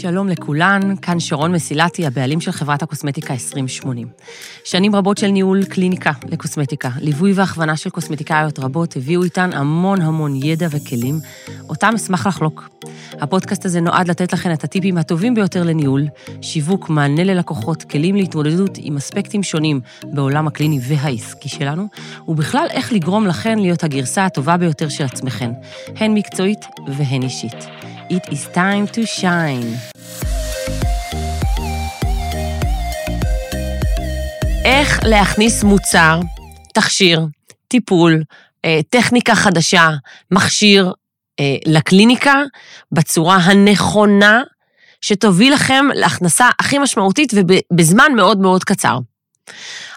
שלום לכולן, כאן שרון מסילתי, הבעלים של חברת הקוסמטיקה 2080. שנים רבות של ניהול קליניקה לקוסמטיקה, ליווי והכוונה של קוסמטיקאיות רבות הביאו איתן המון המון ידע וכלים, אותם אשמח לחלוק. הפודקאסט הזה נועד לתת לכן את הטיפים הטובים ביותר לניהול, שיווק, מענה ללקוחות, כלים להתמודדות עם אספקטים שונים בעולם הקליני והעסקי שלנו, ובכלל איך לגרום לכן להיות הגרסה הטובה ביותר של עצמכן, הן מקצועית והן אישית. It is time to shine. איך להכניס מוצר, תכשיר, טיפול, אה, טכניקה חדשה, מכשיר אה, לקליניקה בצורה הנכונה, שתוביל לכם להכנסה הכי משמעותית ובזמן מאוד מאוד קצר.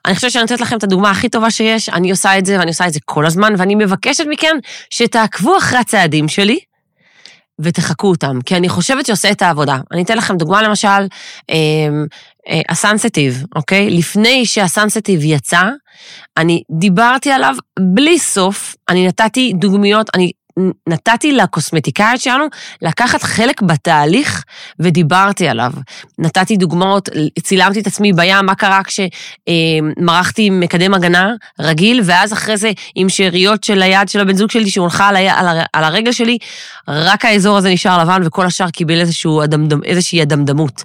אני חושבת שאני נותנת לכם את הדוגמה הכי טובה שיש, אני עושה את זה ואני עושה את זה כל הזמן, ואני מבקשת מכם שתעקבו אחרי הצעדים שלי, ותחקו אותם, כי אני חושבת שעושה את העבודה. אני אתן לכם דוגמה למשל, אמ, אה, הסנסטיב, אוקיי? לפני שהסנסטיב יצא, אני דיברתי עליו בלי סוף, אני נתתי דוגמיות, אני נתתי לקוסמטיקאית שלנו לקחת חלק בתהליך ודיברתי עליו. נתתי דוגמאות, צילמתי את עצמי בים, מה קרה כשמרחתי עם מקדם הגנה רגיל, ואז אחרי זה עם שאריות של היד של הבן זוג שלי שהונחה על, על, על הרגל שלי, רק האזור הזה נשאר לבן וכל השאר קיבל איזשהו אדמדם, איזושהי אדמדמות.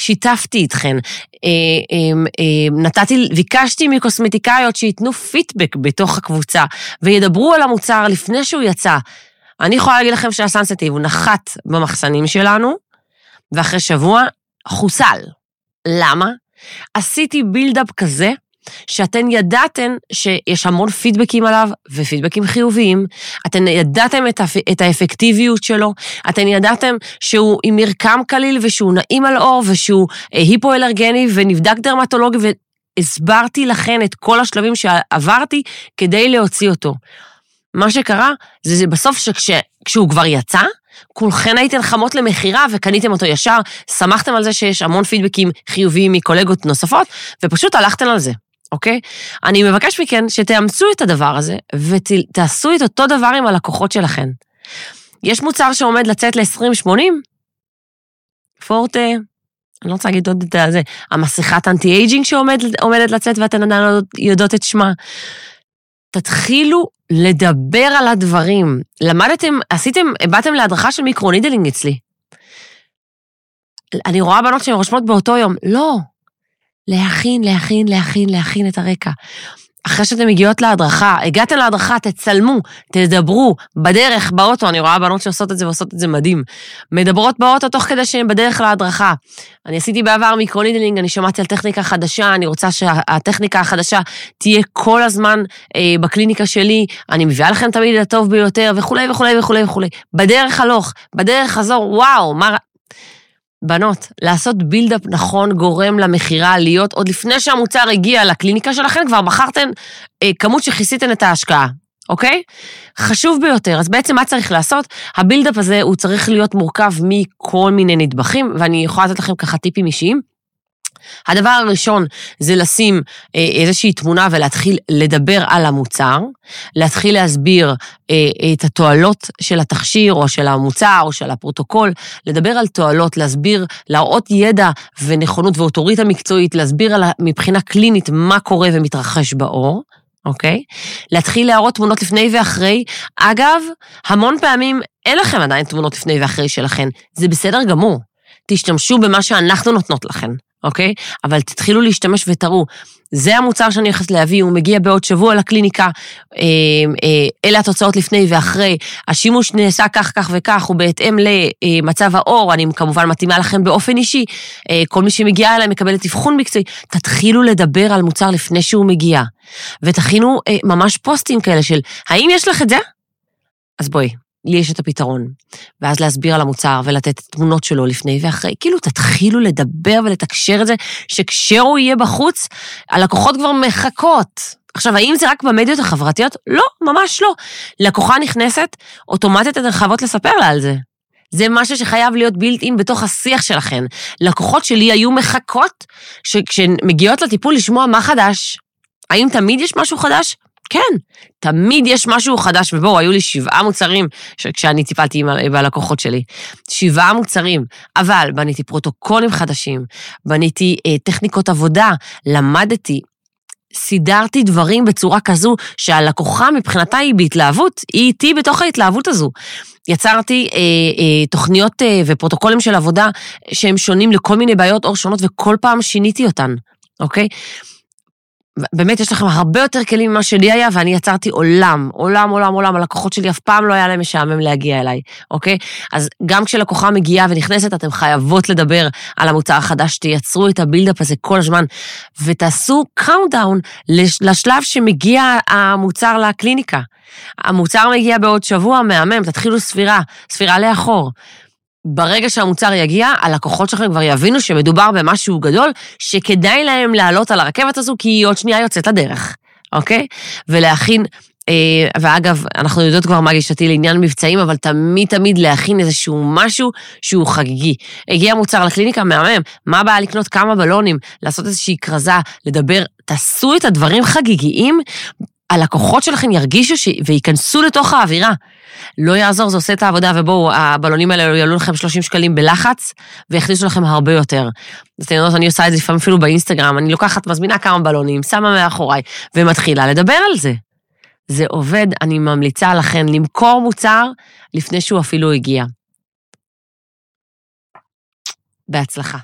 שיתפתי איתכן, אה, אה, אה, נתתי, ביקשתי מקוסמטיקאיות שייתנו פידבק בתוך הקבוצה וידברו על המוצר לפני שהוא יצא. אני יכולה להגיד לכם שהסנסטיב הוא נחת במחסנים שלנו, ואחרי שבוע חוסל. למה? עשיתי בילדאפ כזה, שאתן ידעתן שיש המון פידבקים עליו, ופידבקים חיוביים, אתן ידעתם את, האפ... את האפקטיביות שלו, אתן ידעתם שהוא עם מרקם קליל ושהוא נעים על אור ושהוא אה, היפואלרגני ונבדק דרמטולוגי, והסברתי לכן את כל השלבים שעברתי כדי להוציא אותו. מה שקרה זה, זה בסוף שכשהוא כבר יצא, כולכן הייתן חמות למכירה וקניתם אותו ישר, שמחתם על זה שיש המון פידבקים חיוביים מקולגות נוספות, ופשוט הלכתם על זה. אוקיי? אני מבקש מכן שתאמצו את הדבר הזה ותעשו את אותו דבר עם הלקוחות שלכן. יש מוצר שעומד לצאת ל-2080, פורטה, אני לא רוצה להגיד עוד את זה, המסכת anti aging שעומדת לצאת ואתן עדיין לא יודעות את שמה. תתחילו לדבר על הדברים. למדתם, עשיתם, באתם להדרכה של microneedling אצלי. אני רואה בנות שהן רושמות באותו יום, לא, להכין, להכין, להכין, להכין את הרקע. אחרי שאתן מגיעות להדרכה, הגעתן להדרכה, תצלמו, תדברו, בדרך, באוטו, אני רואה בנות שעושות את זה ועושות את זה מדהים. מדברות באוטו תוך כדי שהן בדרך להדרכה. אני עשיתי בעבר מיקרונידלינג, אני שמעתי על טכניקה חדשה, אני רוצה שהטכניקה החדשה תהיה כל הזמן אה, בקליניקה שלי, אני מביאה לכם תמיד את הטוב ביותר, וכולי וכולי וכולי וכולי. בדרך הלוך, בדרך חזור, וואו, מה, בנות, לעשות build-up נכון גורם למכירה להיות, עוד לפני שהמוצר הגיע לקליניקה שלכם, כבר מכרתן אה, כמות שכיסיתן את ההשקעה, אוקיי? חשוב ביותר. אז בעצם מה צריך לעשות? ה build-up הזה הוא צריך להיות מורכב מכל מיני נדבכים, ואני יכולה לתת לכם ככה טיפים אישיים. הדבר הראשון זה לשים אה, איזושהי תמונה ולהתחיל לדבר על המוצר, להתחיל להסביר אה, את התועלות של התכשיר או של המוצר או של הפרוטוקול, לדבר על תועלות, להסביר, להראות ידע ונכונות ואוטוריטה מקצועית, להסביר על, מבחינה קלינית מה קורה ומתרחש בעור. אוקיי? להתחיל להראות תמונות לפני ואחרי. אגב, המון פעמים אין לכם עדיין תמונות לפני ואחרי שלכם, זה בסדר גמור. תשתמשו במה שאנחנו נותנות לכם. אוקיי? אבל תתחילו להשתמש ותראו, זה המוצר שאני הולכת להביא, הוא מגיע בעוד שבוע לקליניקה, אה, אה, אלה התוצאות לפני ואחרי, השימוש נעשה כך, כך וכך, הוא בהתאם למצב האור, אני כמובן מתאימה לכם באופן אישי, אה, כל מי שמגיע אליי מקבל את אבחון מקצועי, תתחילו לדבר על מוצר לפני שהוא מגיע, ותכינו ממש פוסטים כאלה של, האם יש לך את זה? אז בואי, לי יש את הפתרון. ואז להסביר על המוצר ולתת תמונות שלו לפני ואחרי. כאילו, תתחילו לדבר ולתקשר את זה, שכשהוא יהיה בחוץ, הלקוחות כבר מחכות. עכשיו, האם זה רק במדיות החברתיות? לא, ממש לא. לקוחה נכנסת, אוטומטית אתן חייבות לספר לה על זה. זה משהו שחייב להיות בילט אין בתוך השיח שלכן. לקוחות שלי היו מחכות שכשהן מגיעות לטיפול לשמוע מה חדש. האם תמיד יש משהו חדש? כן, תמיד יש משהו חדש, ובואו, היו לי שבעה מוצרים כשאני טיפלתי בלקוחות שלי. שבעה מוצרים, אבל בניתי פרוטוקולים חדשים, בניתי אה, טכניקות עבודה, למדתי, סידרתי דברים בצורה כזו שהלקוחה מבחינתה היא בהתלהבות, היא איתי בתוך ההתלהבות הזו. יצרתי אה, אה, תוכניות אה, ופרוטוקולים של עבודה שהם שונים לכל מיני בעיות אור שונות, וכל פעם שיניתי אותן, אוקיי? באמת, יש לכם הרבה יותר כלים ממה שלי היה, ואני יצרתי עולם, עולם, עולם, עולם. הלקוחות שלי אף פעם לא היה להם משעמם להגיע אליי, אוקיי? אז גם כשלקוחה מגיעה ונכנסת, אתן חייבות לדבר על המוצר החדש, תייצרו את ה build-up הזה כל הזמן, ותעשו countdown לשלב שמגיע המוצר לקליניקה. המוצר מגיע בעוד שבוע, מהמם, תתחילו ספירה, ספירה לאחור. ברגע שהמוצר יגיע, הלקוחות שלכם כבר יבינו שמדובר במשהו גדול, שכדאי להם לעלות על הרכבת הזו, כי היא עוד שנייה יוצאת לדרך, אוקיי? ולהכין, אה, ואגב, אנחנו יודעות כבר מה גישתי לעניין מבצעים, אבל תמיד תמיד להכין איזשהו משהו שהוא חגיגי. הגיע מוצר לקליניקה, מהמם, מה הבעיה לקנות כמה בלונים, לעשות איזושהי כרזה, לדבר, תעשו את הדברים חגיגיים, הלקוחות שלכם ירגישו ש... וייכנסו לתוך האווירה. לא יעזור, זה עושה את העבודה, ובואו, הבלונים האלה יעלו לכם 30 שקלים בלחץ, ויכניסו לכם הרבה יותר. אז אתם יודעות, אני עושה את זה לפעמים אפילו באינסטגרם, אני לוקחת, מזמינה כמה בלונים, שמה מאחוריי, ומתחילה לדבר על זה. זה עובד, אני ממליצה לכן למכור מוצר לפני שהוא אפילו הגיע. בהצלחה.